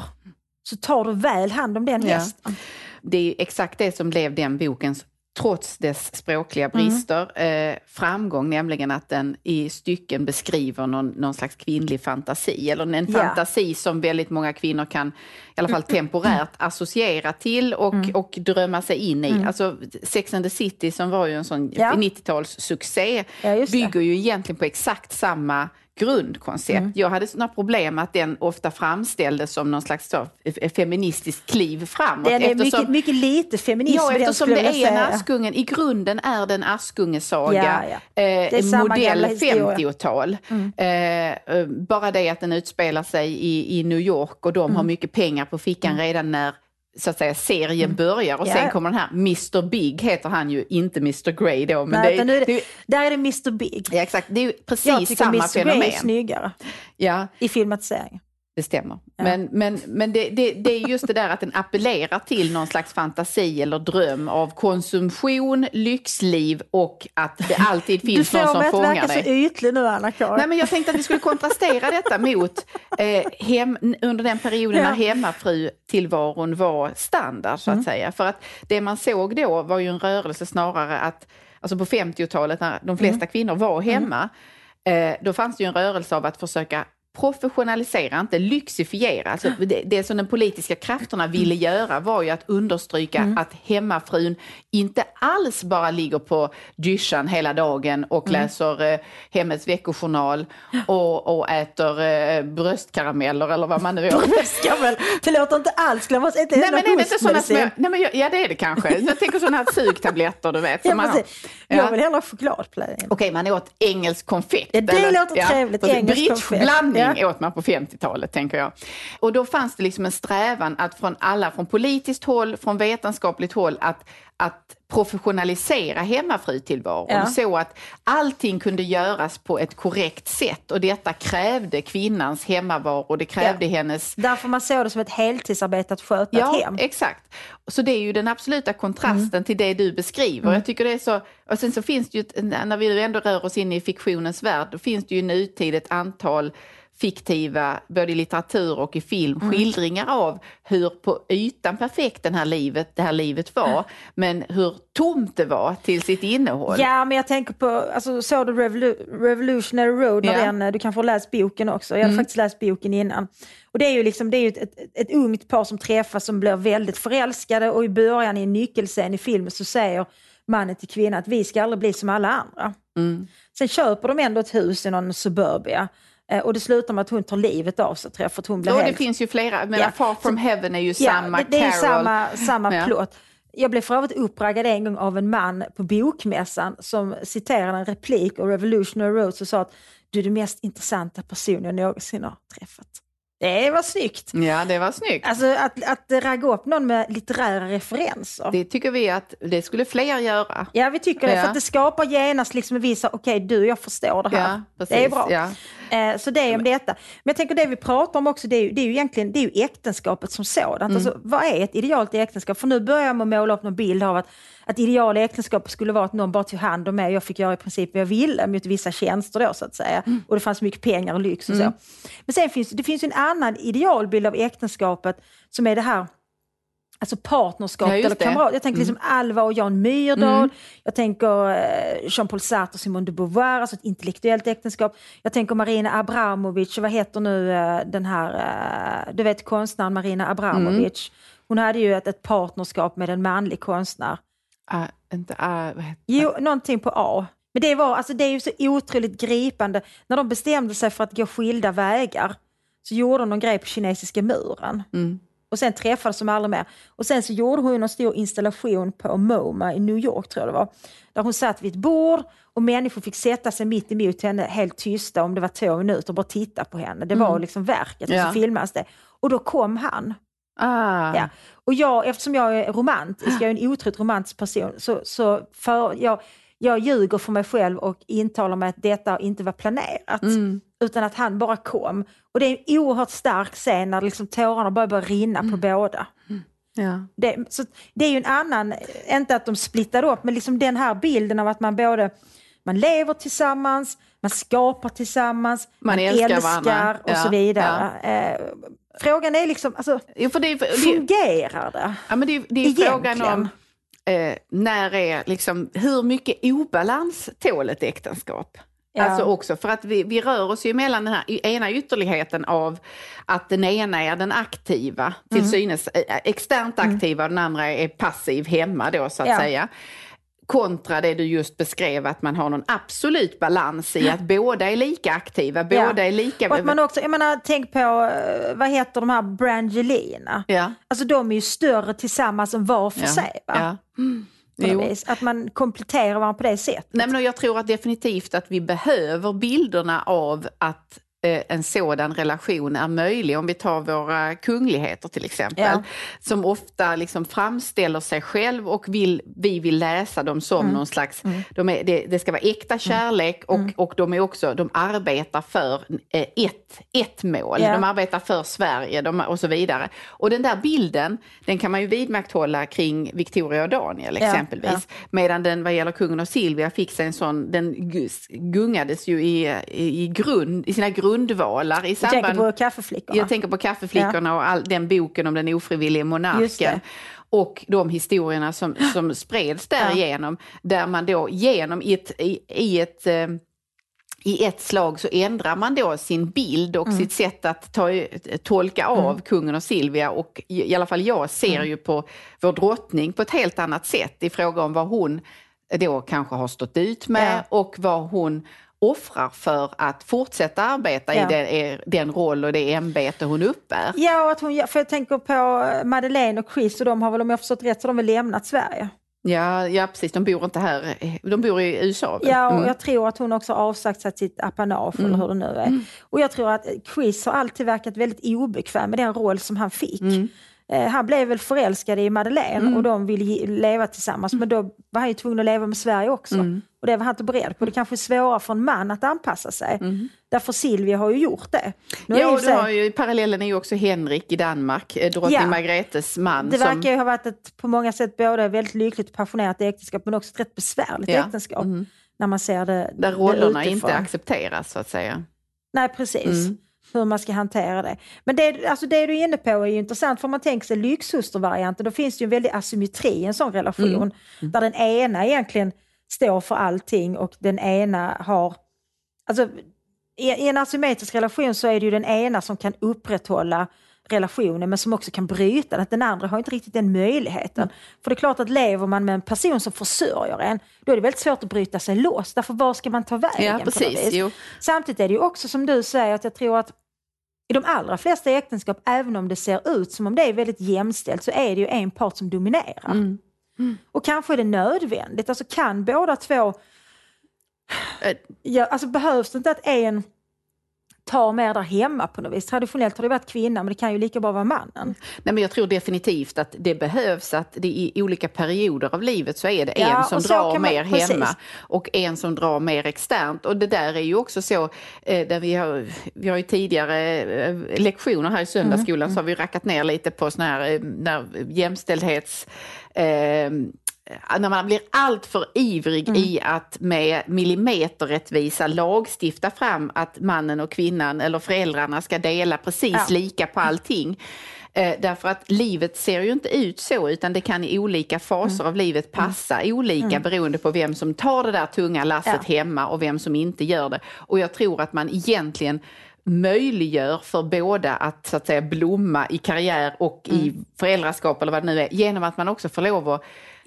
så tar du väl hand om den Ja. hästen. Det är exakt det som blev den bokens, trots dess språkliga brister, eh, framgång, nämligen att den i stycken beskriver någon, någon slags kvinnlig fantasi, eller en Ja. fantasi som väldigt många kvinnor kan, i alla fall temporärt, associera till och, och drömma sig in i. Alltså Sex and the City som var ju en sån Ja. 90-talssuccé, Ja, bygger ju egentligen på exakt samma grundkoncept. Mm. Jag hade sådana problem med att den ofta framställdes som någon slags så, feministiskt kliv framåt. Den är eftersom- mycket, mycket lite feminism Ja, eftersom det är en. Askungen. I grunden är det en Askungesaga. Ja, ja. Eh, modell gamla historia. Mm. 50-tal. Eh, eh, bara det att den utspelar sig i, i New York och de Mm. har mycket pengar på fickan redan när så att säga, serien börjar. Och Mm. Ja, sen kommer den här Mr Big, heter han ju, inte Mr Grey då. Men Nej, det, utan nu är är, det, det, är- där är det Mr Big. ja, exakt, det är ju Jag precis tycker samma Mr Grey är fenomen. snyggare Ja, i filmatiseringen. Det stämmer. Men, men, men det, det, det är just det där att den appellerar till någon slags fantasi eller dröm av konsumtion, lyxliv och att det alltid Du finns får någon som mig att fångar verka så dig. ytlig nu Anna-Karin. Nej, men jag tänkte att vi skulle kontrastera detta mot eh, hem, under den perioden Ja. när hemmafru-tillvaron var standard, så att säga. För att det man såg då var ju en rörelse snarare att, alltså på 50-talet när de flesta kvinnor var hemma, eh, då fanns det ju en rörelse av att försöka professionalisera, inte lyxifiera. Alltså det, det som de politiska krafterna ville göra var ju att understryka att hemmafrun inte alls bara ligger på dyschan hela dagen och läser eh, Hemmets veckojournal och, och äter eh, bröstkarameller eller vad man nu gör. Bröstkammel. Det låter inte alls. Inte Nej men är det inte sådana små, nej men ja det är det kanske. Jag tänker sådana här sugtabletter du vet. Ja, man har. Jag Ja. vill hellre ha chokladpläden. Okej, man åt engelsk konfekt. Ja, det låter trevligt, precis. engelsk konfekt. Bridgeblandning Ja. åt man på 50-talet, tänker jag. Och då fanns det liksom en strävan att från alla, från politiskt håll, från vetenskapligt håll, att, att professionalisera hemmafrutillvaron Ja. så att allting kunde göras på ett korrekt sätt. Och detta krävde kvinnans hemmavaro, det krävde hennes Därför man såg det som ett heltidsarbete att sköta Ja, ett hem. exakt. Så det är ju den absoluta kontrasten Mm. till det du beskriver. Jag tycker det är så, och sen så finns det ju, när vi ändå rör oss in i fiktionens värld, då finns det ju i nutid ett antal fiktiva, både i litteratur och i film, Mm. skildringar av hur på ytan perfekt den här livet, det här livet var, men hur tomt det var till sitt innehåll. Ja, men jag tänker på, alltså, såg du Revolu- Revolutionary Road? När Ja. den, eh, du kanske har läst boken också. Jag hade Mm. faktiskt läst boken innan. Och det är ju liksom, det är ju ett, ett, ett ungt par som träffas som blir väldigt förälskade och i början i en nyckelscen i filmen så säger mannen till kvinnan att vi ska aldrig bli som alla andra. Mm. Sen köper de ändå ett hus i någon suburbia eh, och det slutar med att hon tar livet av sig tror jag, för att hon blir Och det helt finns ju flera, men Ja. Far from heaven är ju samma, det, det är Carol. samma, samma Ja. plott. Jag blev för övrigt uppraggad en gång av en man på bokmässan som citerade en replik och Revolutionary Road och sa att du är den mest intressanta person jag någonsin har träffat. Det var snyggt. Ja, det var snyggt. Alltså att, att ragga upp någon med litterära referenser. Det tycker vi att det skulle fler göra. Ja, vi tycker det, Ja. för att det skapar genast liksom en viss, okej du, jag förstår det här. Ja, det är bra. Ja. Eh, så det är om detta. Men jag tänker det vi pratar om också, det är ju, det är ju egentligen det är ju äktenskapet som sådant. Mm. Alltså, vad är ett idealt äktenskap? För nu börjar man måla upp någon bild av att, att ideal äktenskap skulle vara att någon bara tog hand om mig och jag fick göra i princip vad jag ville mot vissa tjänster då så att säga. Mm. Och det fanns mycket pengar och lyx och så. Men sen finns det finns ju en annan idealbild av äktenskapet som är det här Alltså partnerskap Ja, eller. Mm. kamrat. Jag tänker liksom Alva och Jan Myrdal. Jag tänker eh, Jean-Paul Sartre och Simone de Beauvoir, alltså ett intellektuellt äktenskap. Jag tänker Marina Abramovic, vad heter nu eh, den här, eh, du vet konstnären Marina Abramovic. Hon hade ju ett, ett partnerskap med en manlig konstnär. Ah, inte, ah, vad heter Jo, någonting på A. Men det, var, alltså det är ju så otroligt gripande. När de bestämde sig för att gå skilda vägar så gjorde de någon grej på kinesiska muren. Mm. Och sen träffades de aldrig mer. Och sen så gjorde hon en stor installation på MoMA i New York tror jag det var. Där hon satt vid ett bord och människor fick sätta sig mitt emot henne helt tysta om det var två minuter och bara titta på henne. Det var liksom verket och Ja. så filmades det. Och då kom han. Ah. Ja. Och jag, eftersom jag är romantisk, jag är en otroligt romantisk person, så, så för, jag, jag ljuger för mig själv och intalar mig att detta inte var planerat. Utan att han bara kom. Och det är en oerhört stark scen när liksom tårarna bara börjar rinna på båda. Ja. Det, så det är ju en annan, inte att de splittar upp, men liksom den här bilden av att man både man lever tillsammans, man skapar tillsammans, Man man, älskar älskar, och så Ja, vidare. Eh, frågan är liksom, alltså, Jo, det, det, fungerar det? Ja, men det, det är frågan om eh, när är liksom, hur mycket obalans tål ett äktenskap? Ja. Alltså också för att vi, vi rör oss ju mellan den här ena ytterligheten av att den ena är den aktiva, till Mm. synes eh, externt aktiva och den andra är passiv hemma då så att Ja. säga. Kontra det du just beskrev att man har någon absolut balans i att båda är lika aktiva, båda är lika... Och att man också, jag menar, tänk på, eh, vad heter de här Brangelina? ja. Alltså de är ju större tillsammans än var för ja. sig. Va? Ja. Vis. Att man kompletterar varandra på det sättet. Nej, men jag tror att definitivt att vi behöver bilderna av att en sådan relation är möjlig. Om vi tar våra kungligheter till exempel. Ja. Som ofta liksom framställer sig själv och vill, vi vill läsa dem som Mm. någon slags... De är, det, det ska vara äkta kärlek och, och de är också, de arbetar för eh, ett, ett mål. Ja. De arbetar för Sverige de, och så vidare. Och den där bilden, den kan man ju vidmakthålla kring Victoria och Daniel Ja, exempelvis. Medan den vad gäller kungen och Silvia fick sig en sån, den gungades ju i, i, grund, i sina grundvalar i Jag tänker samband... på kaffeflickorna. Jag tänker på kaffeflickorna och all, den boken om den ofrivillige monarken. Och de historierna som, som spreds därigenom, där man då genom i ett, i, i ett eh, i ett slag så ändrar man då sin bild och Mm. sitt sätt att ta, tolka av kungen och Silvia och i, i alla fall jag ser Mm. ju på vår drottning på ett helt annat sätt i fråga om vad hon då kanske har stått ut med och vad hon offrar för att fortsätta arbeta Ja. i den, den roll och det ämbete hon uppbär. Ja, och att hon, för jag tänker på Madeleine och Chris och de har väl, om jag förstått rätt, så de väl lämnat Sverige. Ja, ja, precis. De bor inte här. De bor i USA. väl? Ja, och Mm. jag tror att hon också har avsagt sig sitt apanage eller hur det nu är. Och jag tror att Chris har alltid verkat väldigt obekväm med den roll som han fick. Mm. Eh, han blev väl förälskad i Madeleine och de ville leva tillsammans men då var han ju tvungen att leva med Sverige också. Mm. Och det var han inte beredd på. Det kanske är svårare för en man att anpassa sig. Därför Silvia har ju gjort det. Nu Mm. Ja, och du har ju, parallellen är ju också Henrik i Danmark, eh, drottning Ja. Margretes man. Det som, verkar ju ha varit ett på många sätt både väldigt lyckligt och passionerat äktenskap men också ett rätt besvärligt Ja. äktenskap. När man ser det där det rollerna utifrån. inte accepteras så att säga. Nej precis, Mm. Hur man ska hantera det. Men det, alltså det du är inne på är ju intressant för man tänker sig lyxhustervarianten då finns det ju en väldig asymmetri i en sån relation. Mm. Där den ena egentligen står för allting och den ena har... Alltså, i, I en asymmetrisk relation så är det ju den ena som kan upprätthålla relationen men som också kan bryta den. Att Den andra har inte riktigt den möjligheten. Mm. För det är klart att lever man med en person som försörjer en då är det väldigt svårt att bryta sig loss. Därför var ska man ta vägen? Ja, precis. Jo. Samtidigt är det ju också som du säger att jag tror att i de allra flesta äktenskap, även om det ser ut som om det är väldigt jämställt, så är det ju en part som dominerar. Mm. Och kanske är det nödvändigt. Alltså kan båda två... Eh. Ja, alltså behövs det inte att en tar mer där hemma på något vis? Traditionellt har det varit kvinnan, men det kan ju lika bra vara mannen. Nej, men jag tror definitivt att det behövs att det i olika perioder av livet så är det Ja, en som drar man- mer precis. hemma och en som drar mer externt. Och det där är ju också så, eh, där vi har, vi har ju tidigare eh, lektioner här i söndagsskolan Mm, så har vi rackat ner lite på såna här eh, när jämställdhets... Eh, när man blir alltför ivrig Mm. i att med millimeterrättvisa lagstifta fram att mannen och kvinnan eller föräldrarna ska dela precis Ja. lika på allting. Eh, därför att livet ser ju inte ut så utan det kan i olika faser Mm. av livet passa olika beroende på vem som tar det där tunga lasset Ja. hemma och vem som inte gör det. Och jag tror att man egentligen möjliggör för båda att så att säga blomma i karriär och i Mm. föräldraskap eller vad det nu är genom att man också får lov att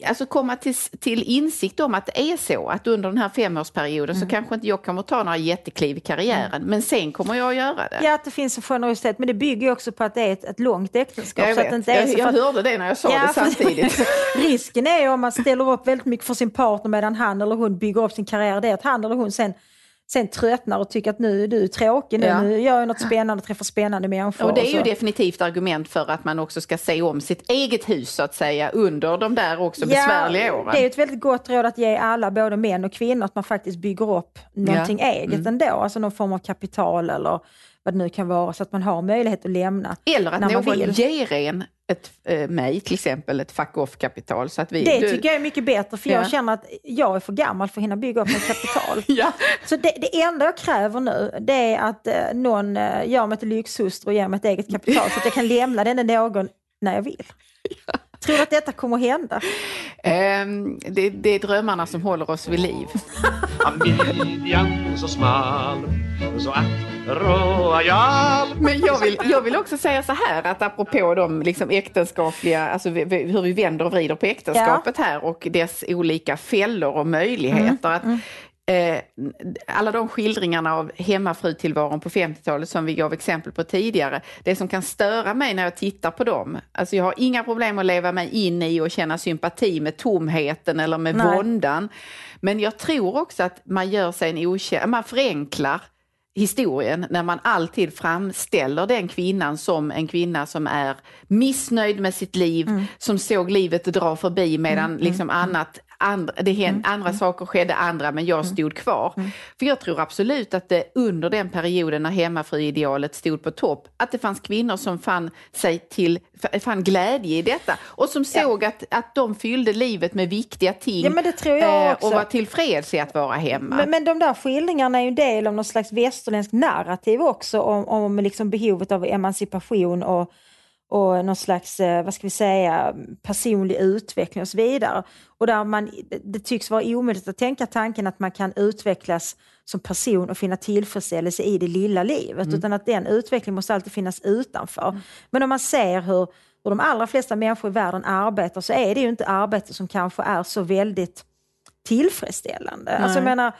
alltså komma till, till insikt om att det är så att under den här femårsperioden Mm. så kanske inte jag kommer ta några jättekliv i karriären men sen kommer jag att göra det. Ja, att det finns en generositet, men det bygger också på att det är ett, ett långt äktenskap. jag så att vet. det inte jag, så jag att- hörde det när jag sa Ja, det samtidigt. Risken är ju om man ställer upp väldigt mycket för sin partner medan han eller hon bygger upp sin karriär, det är att han eller hon sen, sen tröttnar och tycker att nu är du tråkig, nu, Ja. nu gör jag något spännande och träffar spännande människor. Och det är ju definitivt argument för att man också ska se om sitt eget hus så att säga under de där också besvärliga åren. Det är ett väldigt gott råd att ge alla, både män och kvinnor, att man faktiskt bygger upp någonting eget Mm. ändå. Alltså någon form av kapital eller vad det nu kan vara, så att man har möjlighet att lämna Eller att när man någon vill. ger en ett, eh, mig till exempel ett. Så att vi, Det du- tycker jag är mycket bättre för jag Ja. känner att jag är för gammal för att hinna bygga upp ett kapital. Ja. Så det, det enda jag kräver nu det är att eh, någon eh, gör mig till lyxhustru och ger mig ett eget kapital så att jag kan lämna den någon när jag vill. Tror du att detta kommer att hända? Ehm, det, det är drömmarna som håller oss vid liv. Men jag vill, jag vill också säga så här att apropå de liksom äktenskapliga, alltså vi- vi- hur vi vänder och vrider på äktenskapet här och dess olika fällor och möjligheter. Att, eh, alla de skildringarna av hemmafrutillvaron på 50-talet som vi gav exempel på tidigare, det som kan störa mig när jag tittar på dem, alltså jag har inga problem att leva mig in i och känna sympati med tomheten eller med Nej. våndan. Men jag tror också att man gör sig en otjänst, man förenklar historien när man alltid framställer den kvinnan som en kvinna som är missnöjd med sitt liv, som såg livet dra förbi medan liksom annat Andra, det hän, andra saker skedde andra men jag stod kvar. För jag tror absolut att det under den perioden när hemmafruidealet stod på topp, att det fanns kvinnor som fann, sig till, fann glädje i detta och som såg att, att de fyllde livet med viktiga ting Ja, men det tror jag eh, också. och var tillfreds i att vara hemma. Men, men de där skildringarna är ju en del av någon slags västerländsk narrativ också om, om liksom behovet av emancipation och, och någon slags, eh, vad ska vi säga, personlig utveckling och så vidare. Och där man, det tycks vara omöjligt att tänka tanken att man kan utvecklas som person och finna tillfredsställelse i det lilla livet, utan att den utvecklingen måste alltid finnas utanför. Men om man ser hur, hur de allra flesta människor i världen arbetar så är det ju inte arbete som kanske är så väldigt tillfredsställande. Alltså jag menar,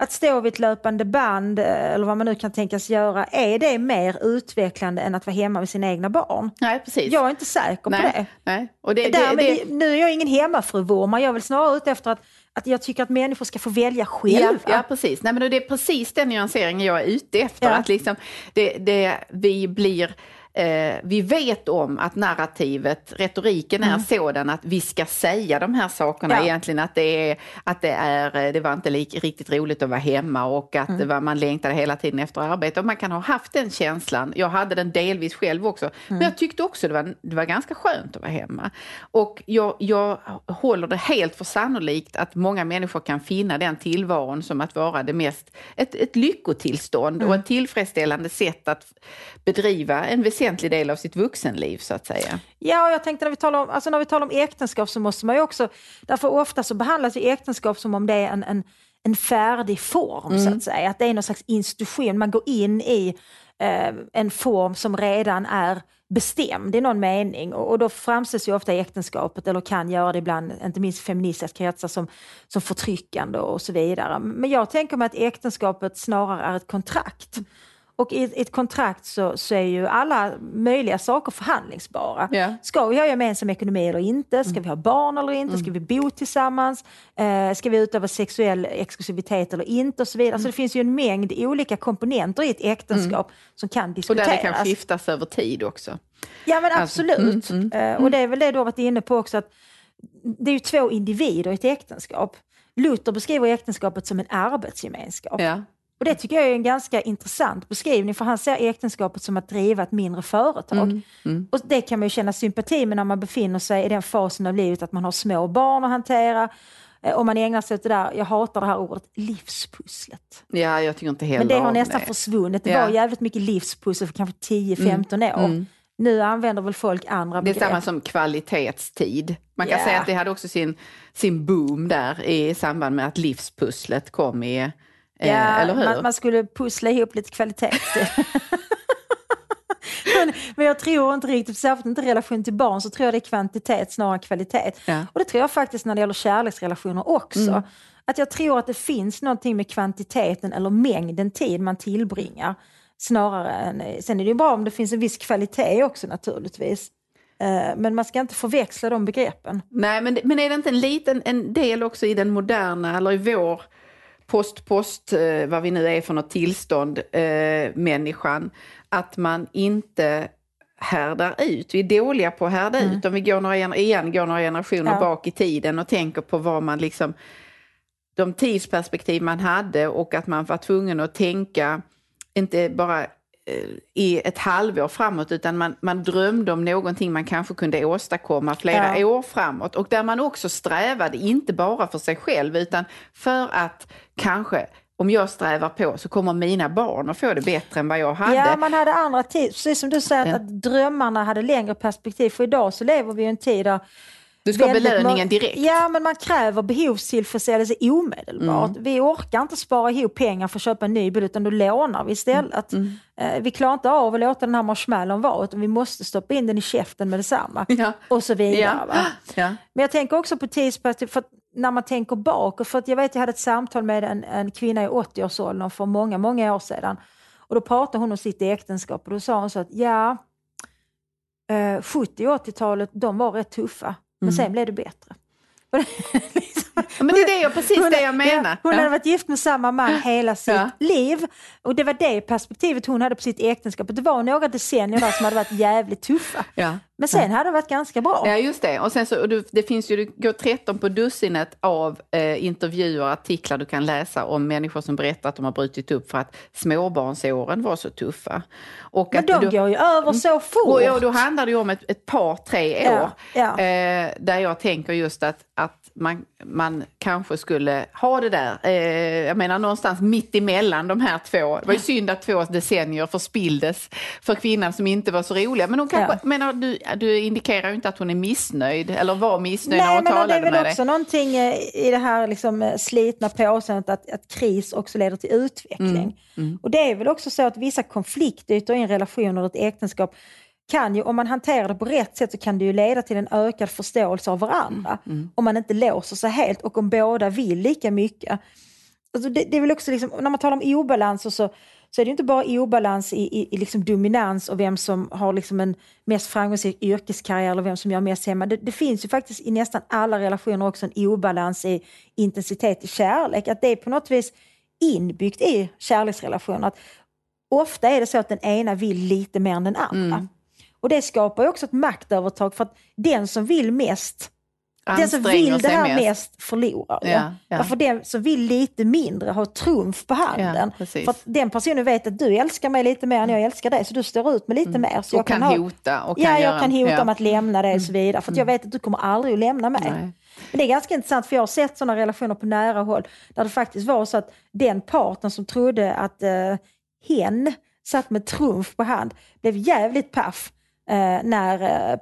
att stå vid ett löpande band eh, eller vad man nu kan tänkas göra, är det mer utvecklande än att vara hemma med sina egna barn? Nej, precis. Jag är inte säker på det. nej, nej. Och det, Därmed, det, Nu är jag ingen hemmafruvurmare, jag vill snarare ut efter att, att jag tycker att människor ska få välja själva. Ja, ja, precis. Nej, men det är precis den nyanseringen jag är ute efter. Ja. Att liksom det, det, vi blir... Eh, vi vet om att narrativet, retoriken är sådan att vi ska säga de här sakerna Mm. Ja. egentligen. Att det, är, att det, är, eh, det var inte lik, riktigt roligt att vara hemma och att Mm. var, man längtade hela tiden efter arbete. Och man kan ha haft den känslan. Jag hade den delvis själv också. Mm. Men jag tyckte också det var, det var ganska skönt att vara hemma. Och jag, jag håller det helt för sannolikt att många människor kan finna den tillvaron som att vara det mest, ett, ett lyckotillstånd och ett tillfredsställande sätt att bedriva en väsentlig del av sitt vuxenliv så att säga. Ja, och jag tänkte när vi talar om, alltså när vi talar om äktenskap så måste man ju också, därför ofta så behandlas ju äktenskap som om det är en, en, en färdig form så att säga, att det är någon slags institution, man går in i eh, en form som redan är bestämd i någon mening och, och då framställs ju ofta äktenskapet, eller kan göra det ibland, inte minst feministiska kretsar, som, som förtryckande och så vidare. Men jag tänker mig att äktenskapet snarare är ett kontrakt. Och i ett- kontrakt så, så är ju alla möjliga saker förhandlingsbara. Ja. Ska vi ha gemensam ekonomi eller inte? Ska vi ha barn eller inte? Ska vi bo tillsammans? Eh, ska vi utöva sexuell exklusivitet eller inte? Och så vidare. Så det finns ju en mängd olika komponenter i ett äktenskap som kan Och diskuteras. där det kan skiftas över tid också. Ja men Alltså, absolut. mm, Eh, Och det är väl det du har varit inne på också, att det är ju två individer i ett äktenskap. Luther beskriver äktenskapet som en arbetsgemenskap. Ja. Och det tycker jag är en ganska intressant beskrivning för han ser äktenskapet som att driva ett mindre företag. Och det kan man ju känna sympati med när man befinner sig i den fasen av livet att man har små barn att hantera. Eh, Och man ägnar sig åt det där, jag hatar det här ordet, livspusslet. ja, jag tycker inte heller Men det har om nästan det. försvunnit. Det Ja. var jävligt mycket livspussel för kanske 10-15 år. Nu använder väl folk andra Det är begrepp. samma som kvalitetstid. Man kan Ja. säga att det hade också sin, sin boom där i samband med att livspusslet kom i, Ja, eller hur? man, man skulle pussla ihop lite kvalitet. men, men jag tror inte riktigt, särskilt inte i relation till barn, så tror jag det är kvantitet snarare än kvalitet. Ja. Och det tror jag faktiskt när det gäller kärleksrelationer också. Att jag tror att det finns någonting med kvantiteten eller mängden tid man tillbringar. Snarare än, sen är det ju bra om det finns en viss kvalitet också naturligtvis. Eh, Men man ska inte förväxla de begreppen. Nej, men, men är det inte en liten en del också i den moderna, eller i vår post-post, eh, vad vi nu är för något tillstånd, eh, människan, att man inte härdar ut. Vi är dåliga på att härda ut. Om vi går några, igen går några generationer Mm. Ja. bak i tiden och tänker på vad man liksom de tidsperspektiv man hade och att man var tvungen att tänka, inte bara i ett halvår framåt utan man, man drömde om någonting man kanske kunde åstadkomma flera Ja. år framåt och där man också strävade, inte bara för sig själv utan för att kanske om jag strävar på så kommer mina barn att få det bättre än vad jag hade. Ja, man hade andra tid. Precis som du säger, att, att drömmarna hade längre perspektiv. För idag så lever vi i en tid där du ska ha belöningen direkt. Ja, men man kräver behovstillfredsställelse omedelbart. Mm. Vi orkar inte spara ihop pengar för att köpa en ny bil, utan då lånar vi istället. Mm. Eh, Vi klarar inte av att låta den här marshmallon vara, utan vi måste stoppa in den i käften med detsamma. Ja. Och så vidare. Ja. Ja. Men jag tänker också på tidsperspektiv, för när man tänker bakåt, för att jag vet jag hade ett samtal med en, en kvinna i 80-årsåldern för många, många år sedan. Och då pratade hon om sitt äktenskap och då sa hon så att ja, eh, 70 och 80-talet, de var rätt tuffa, men Mm. sen blev det bättre. liksom, Ja, men det är det jag, precis hon, det jag menar. Hon Ja. hade varit gift med samma man hela sitt Ja. liv. Och det var det perspektivet hon hade på sitt äktenskap. Det var några decennier där som hade varit jävligt tuffa. Ja. Men sen hade det varit ganska bra. Ja, just det. Och sen så, och du, det finns ju, det går 13 på dussinet av eh, intervjuer och artiklar du kan läsa om människor som berättar att de har brutit upp för att småbarnsåren var så tuffa. Och Men att de då, går ju över så fort. och, ja, då handlar det ju om ett, ett par, tre Ja, år. ja. Eh, där jag tänker just att, att man, man kanske skulle ha det där, eh, jag menar någonstans mitt emellan de här två. Det var ju synd att två decennier förspilldes för kvinnan som inte var så roliga. Men hon kanske, Ja. menar, du, du indikerar ju inte att hon är missnöjd eller var missnöjd när Nej, hon men det talade är väl med dig. också någonting eh, i det här liksom eh, slitna påståendet att, att kris också leder till utveckling. Mm, Och det är väl också så att vissa konfliktytor i en relation eller ett äktenskap kan ju, om man hanterar det på rätt sätt så kan det ju leda till en ökad förståelse av varandra. Mm, Om man inte låser sig helt och om båda vill lika mycket. Alltså det, det är väl också liksom, när man talar om obalanser så, så är det inte bara obalans i, i, i liksom dominans och vem som har liksom en mest framgångsrik yrkeskarriär eller vem som gör mest hemma. Det, det finns ju faktiskt i nästan alla relationer också en obalans i intensitet i kärlek. Att det är på något vis inbyggt i kärleksrelationer. Att ofta är det så att den ena vill lite mer än den andra. Mm. Och det skapar ju också ett maktövertag för att den som vill mest den som vill det här mest. mest, förlorar. Ja, ja. Varför den som vill lite mindre har trumf på handen. Ja, för den personen vet att du älskar mig lite mer än jag älskar dig, så du står ut med lite mer. Så Mm. Och kan ha, hota. Och kan ja, jag kan hota. Mm. om att lämna dig och så vidare. För jag vet att du kommer aldrig att lämna mig. Nej. Men det är ganska intressant, för jag har sett sådana relationer på nära håll, där det faktiskt var så att den parten som trodde att eh, hen satt med trumf på hand, blev jävligt paff eh, när eh,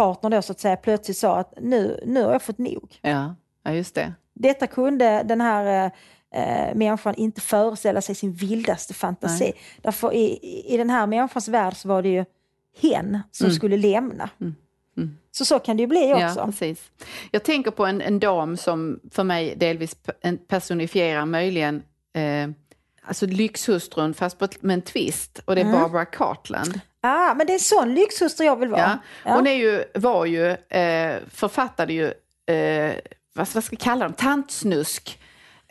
partnern då så att säga plötsligt sa att nu, nu har jag fått nog. Ja. ja, just det. Detta kunde den här eh, människan inte föreställa sig sin vildaste fantasi. Nej. Därför i, i- den här människans värld så var det ju hen som Mm. skulle lämna. Mm. Mm. Så så kan det ju bli Ja, också. precis. Jag tänker på en, en dam som för mig delvis personifierar möjligen eh, alltså lyxhustrun fast på, med en twist och det är Mm. Barbara Cartland. Ah, men det är en sån lyxhustru jag vill vara. Ja. Ja. Hon är ju, var ju, eh, författade ju, eh, vad, vad ska jag kalla dem, tantsnusk.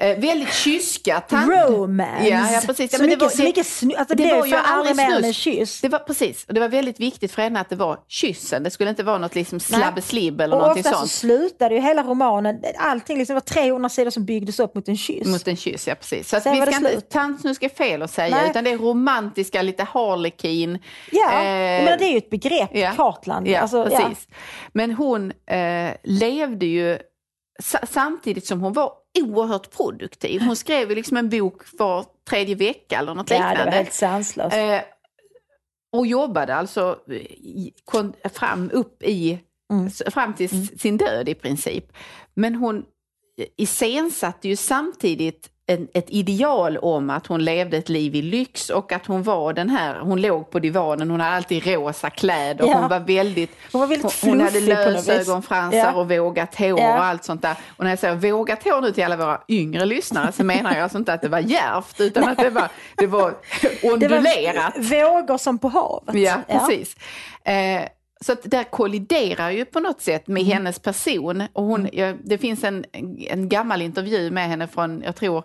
Eh, väldigt kyska. Tant... Romance. Ja, ja, precis. Ja, så men det mycket, var- så mycket snu- alltså, det det, var ju aldrig mer än en kyss. Det var precis, och det var väldigt viktigt för henne att det var kyssen. Det skulle inte vara något liksom slabbeslibb eller Och någonting ofta så sånt. slutade ju hela romanen, allting liksom, det var 300 sidor som byggdes upp mot en kyss. Mot en kyss, ja precis. Så att Sen vi ska inte, slut. tantsnusk är fel att säga, Nej. utan det är romantiska, lite harlekin. ja, Eh, menar, det är ju ett begrepp, ja. Cartland. Ja, Alltså, precis. Men hon eh, levde ju sa- samtidigt som hon var oerhört produktiv. Hon skrev ju liksom en bok var tredje vecka eller något Ja, det liknande. var helt sanslöst. Eh, och jobbade alltså fram upp i, Mm. fram till s- sin död i princip. Men hon iscensatte ju samtidigt en, ett ideal om att hon levde ett liv i lyx och att hon var den här, hon låg på divanen, hon hade alltid rosa kläder, Ja. hon var väldigt Hon var väldigt hon, hon hade lösögonfransar Ja. och vågat hår Ja. och allt sånt där. Och när jag säger vågat hår nu till alla våra yngre lyssnare så menar jag alltså inte att det var djärvt utan att det var, det var det ondulerat. var vågor som på havet. Ja, precis. Eh, så att där kolliderar ju på något sätt med hennes person. Och hon, ja, det finns en, en gammal intervju med henne från, jag tror,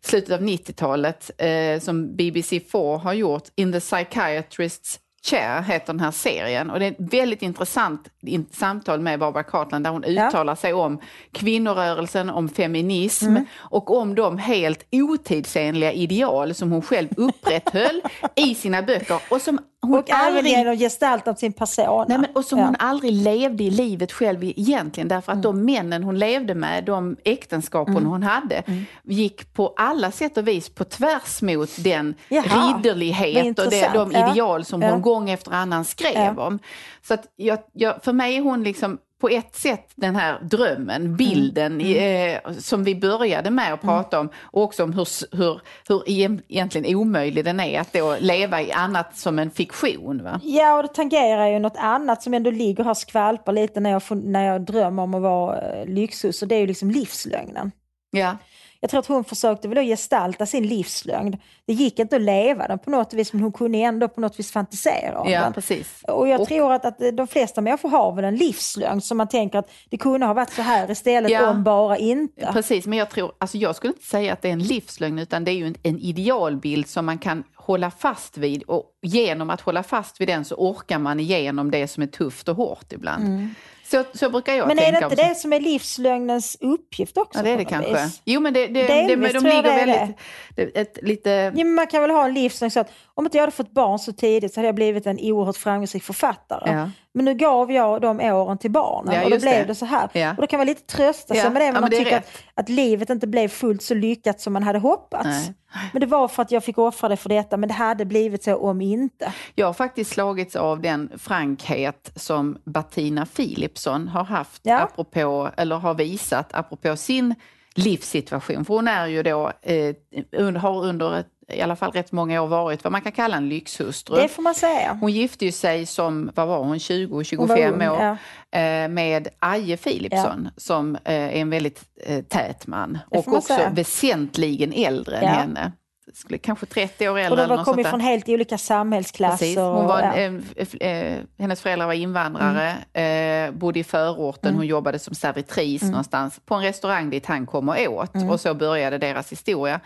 slutet av 90-talet eh, som BBC4 har gjort, In the Psychiatrist's Chair heter den här serien. Och det är ett väldigt intressant in samtal med Barbara Cartland där hon uttalar sig om kvinnorörelsen, om feminism Mm. och om de helt otidsenliga ideal som hon själv upprätthöll i sina böcker och som hon Och även aldrig genom gestalten av sin persona. Nej, men, och som Ja. hon aldrig levde i livet själv egentligen därför att de männen hon levde med, de äktenskapen hon hade, gick på alla sätt och vis på tvärs mot den Jaha, ridderlighet och det, de ideal som Ja. hon gång efter annan skrev Ja. om. Så att jag, jag, för mig är hon liksom på ett sätt den här drömmen, bilden Mm. eh, som vi började med att prata om och också om hur, hur, hur egent- egentligen omöjlig den är att då leva i annat som en fiktion. Va? Ja, och det tangerar ju något annat som ändå ligger här och skvalpar lite när jag, när jag drömmer om att vara eh, lyxhus och det är ju liksom livslögnen. Ja. Jag tror att hon försökte väl gestalta sin livslögn. Det gick inte att leva den på något vis men hon kunde ändå på något vis fantisera om Ja, den. precis. Och jag Och- tror att, att de flesta människor har väl en livslögn som man tänker att det kunde ha varit så här istället Ja. om bara inte. Precis, men jag tror, alltså jag skulle inte säga att det är en livslögn utan det är ju en, en idealbild som man kan hålla fast vid och genom att hålla fast vid den så orkar man igenom det som är tufft och hårt ibland. Så, så brukar jag. Men tänka. är det inte också. det som är livslögnens uppgift också? Ja, det är det kanske. vis? Jo, men det, det, det, Delvis de tror jag ligger det väldigt... Det, ett, lite... Ja, men man kan väl ha en livslögn så att om inte jag hade fått barn så tidigt så hade jag blivit en oerhört framgångsrik författare. Ja. Men nu gav jag de åren till barnen Ja, och då blev det. det. så här. Ja. Och då kan man lite trösta sig Ja, med det, men man det tycker att, att livet inte blev fullt så lyckat som man hade hoppats. Nej. Men det var för att jag fick offra det för detta, men det hade blivit så om inte. Jag har faktiskt slagits av den frankhet som Bettina Philipsson har haft, Ja. apropå, eller har visat apropå sin livssituation. För hon är ju då, eh, har under ett, i alla fall rätt många år varit vad man kan kalla en lyxhustru. Det får man säga. Hon gifte ju sig som, vad var hon, Hon var 20-25 ung, år ja. eh, med Aje Philipsson som eh, är en väldigt eh, tät man och också säga. väsentligen äldre än Ja. henne. Skulle, kanske 30 år äldre Och de var, från helt olika samhällsklasser. Precis. Hon var, ja. en, f- eh, hennes föräldrar var invandrare, eh, bodde i förorten, Mm. hon jobbade som servitris någonstans på en restaurang dit han kom och åt. Mm. Och så började deras historia.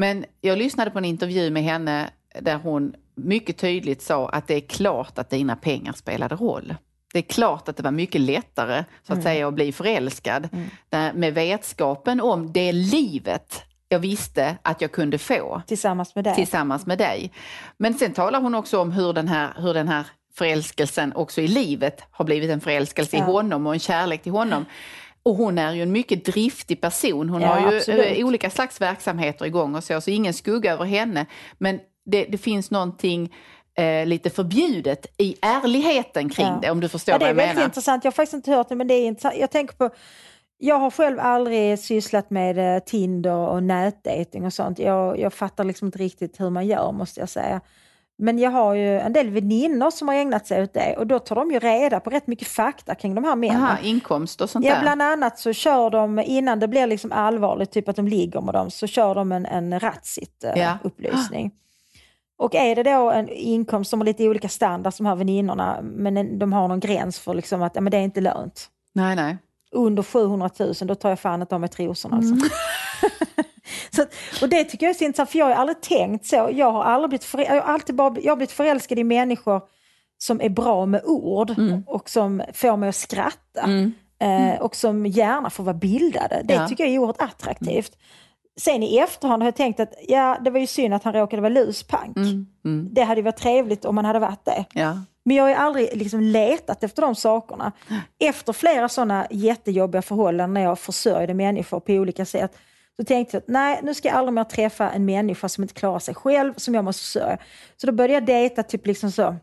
Men jag lyssnade på en intervju med henne där hon mycket tydligt sa att det är klart att dina pengar spelade roll. Det är klart att det var mycket lättare så Mm. att säga att bli förälskad där, med vetskapen om det livet jag visste att jag kunde få Tillsammans med dig. tillsammans med dig. Men sen talar hon också om hur den här, hur den här förälskelsen också i livet har blivit en förälskelse i Ja. honom och en kärlek till honom. Och hon är ju en mycket driftig person. Hon Ja, har ju absolut. eh, olika slags verksamheter igång och så, så ingen skugga över henne. Men det, det finns någonting eh, lite förbjudet i ärligheten kring Ja. det, om du förstår Ja, det vad är jag väldigt menar. intressant. Jag har faktiskt inte hört det, men det är intressant. Jag tänker på jag har själv aldrig sysslat med eh, Tinder och nätdating och sånt. Jag, jag fattar liksom inte riktigt hur man gör måste jag säga. Men jag har ju en del väninnor som har ägnat sig åt det och då tar de ju reda på rätt mycket fakta kring de här männen. Aha, inkomst och sånt Ja, där. bland annat så kör de, innan det blir liksom allvarligt, typ att de ligger med dem, så kör de en, en Ja. Ratsit-upplysning. Och är det då en inkomst som har lite olika standard som de här väninnorna, men en- de har någon gräns för liksom att ja, men det är inte lönt. Nej, nej. Under 700 000, då tar jag fan inte av mig trosorna. Alltså. Mm. så, och det tycker jag är så intressant, för jag har aldrig tänkt så. Jag har, aldrig blivit förä- jag har alltid bara, jag har blivit förälskad i människor som är bra med ord Mm. och som får mig att skratta. Eh, och som gärna får vara bildade. Det Ja. tycker jag är oerhört attraktivt. Sen i efterhand har jag tänkt att ja, det var ju synd att han råkade vara luspank. Mm. Det hade ju varit trevligt om han hade varit det. Ja. Men jag har ju aldrig liksom letat efter de sakerna. Efter flera sådana jättejobbiga förhållanden när jag försörjde människor på olika sätt, så tänkte jag att nej, nu ska jag aldrig mer träffa en människa som inte klarar sig själv, som jag måste försörja. Så då började jag dejta typ liksom så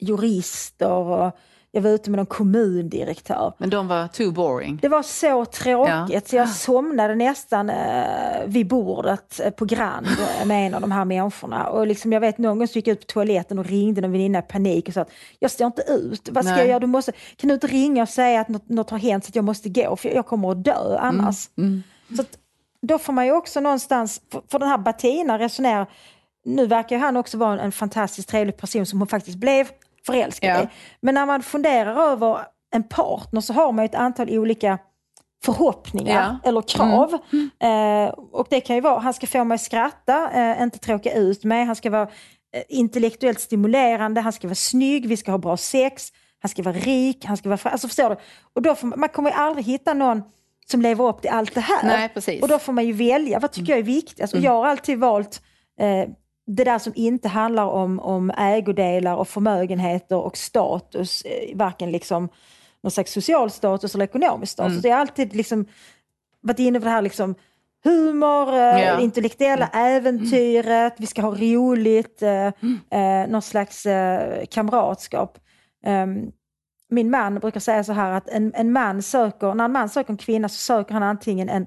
jurister och jag var ute med någon kommundirektör. Men de var too boring. Det var så tråkigt Ja. så jag somnade nästan eh, vid bordet eh, på Grand med en av de här människorna. Och liksom, jag vet någon gång så gick jag ut på toaletten och ringde någon väninna i panik och sa att jag står inte ut. Vad ska Nej. jag göra? Du måste, kan du inte ringa och säga att något, något har hänt så att jag måste gå för jag kommer att dö annars. Mm. Så då får man ju också någonstans, för, för den här Bettina resonerar, nu verkar ju han också vara en, fantastiskt trevlig person som hon faktiskt blev förälskad Ja. i. Men när man funderar över en partner så har man ju ett antal olika förhoppningar Ja. Mm. eller krav. Eh, och det kan ju vara, han ska få mig att skratta, eh, inte tråka ut mig, han ska vara eh, intellektuellt stimulerande, han ska vara snygg, vi ska ha bra sex, han ska vara rik, han ska vara... Alltså förstår du? Och då man, man kommer ju aldrig hitta någon som lever upp till allt det här. Nej, precis. Och då får man ju välja, vad tycker jag är viktigast? Och jag har alltid valt eh, det där som inte handlar om, om ägodelar och förmögenheter och status, eh, varken liksom någon slags social status eller ekonomisk status. Mm. Det är alltid liksom varit inne på det här liksom humor, eh, Ja. intellektuella äventyret, vi ska ha roligt, eh, eh, någon slags eh, kamratskap. Ehm, min man brukar säga så här att en, en man söker, när en man söker en kvinna så söker han antingen en,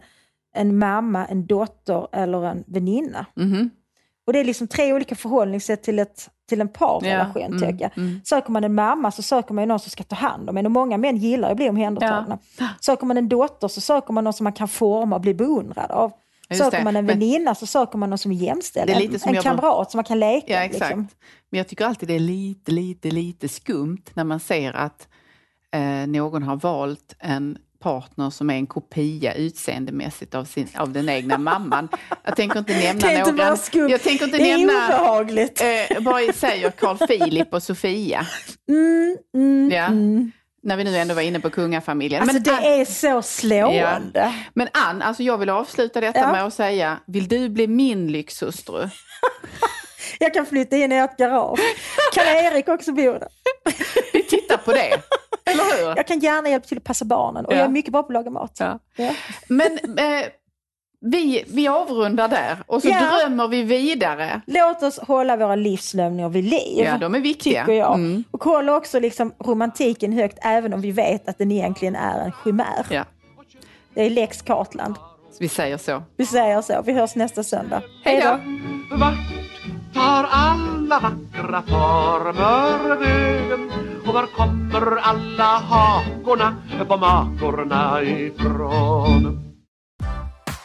en mamma, en dotter eller en väninna. Mhm. Och det är liksom tre olika förhållningssätt till, ett, till en parrelation. Ja, mm, jag. mm. Söker man en mamma så söker man någon som ska ta hand om en och många män gillar att bli omhändertagna. Söker man en dotter så söker man någon som man kan forma och bli beundrad av. Just söker det, man en men- väninna så söker man någon som är jämställd. Det är lite som en jag- kamrat som man kan leka Ja, exakt. liksom. Men jag tycker alltid det är lite, lite, lite skumt när man ser att eh, någon har valt en partner som är en kopia utseendemässigt av, sin, av den egna mamman. Jag tänker inte nämna inte några. Jag tänker inte det är nämna... obehagligt. Eh, bara säger Carl Philip och Sofia. Mm, mm, Ja. mm. När vi nu ändå var inne på kungafamiljen. Alltså men, det är så slående. men Ann, alltså jag vill avsluta detta Ja. med att säga, vill du bli min lyxhustru? Jag kan flytta in i ert garage. Kan Erik också bo där? Vi tittar på det, eller hur? Jag kan gärna hjälpa till att passa barnen och Ja. jag är mycket bra på att laga mat. Ja. Ja. Men eh, vi, vi avrundar där och så Ja. drömmer vi vidare. Låt oss hålla våra livslömningar vid liv. Ja, de är viktiga. tycker jag. Mm. Och hålla också liksom romantiken högt även om vi vet att den egentligen är en chimär. Ja, Det är Lex Kartland. vi säger så. Vi säger så. Vi hörs nästa söndag. Hej då! Vart tar alla vackra former vägen? Och var kommer alla hakorna på makorna ifrån?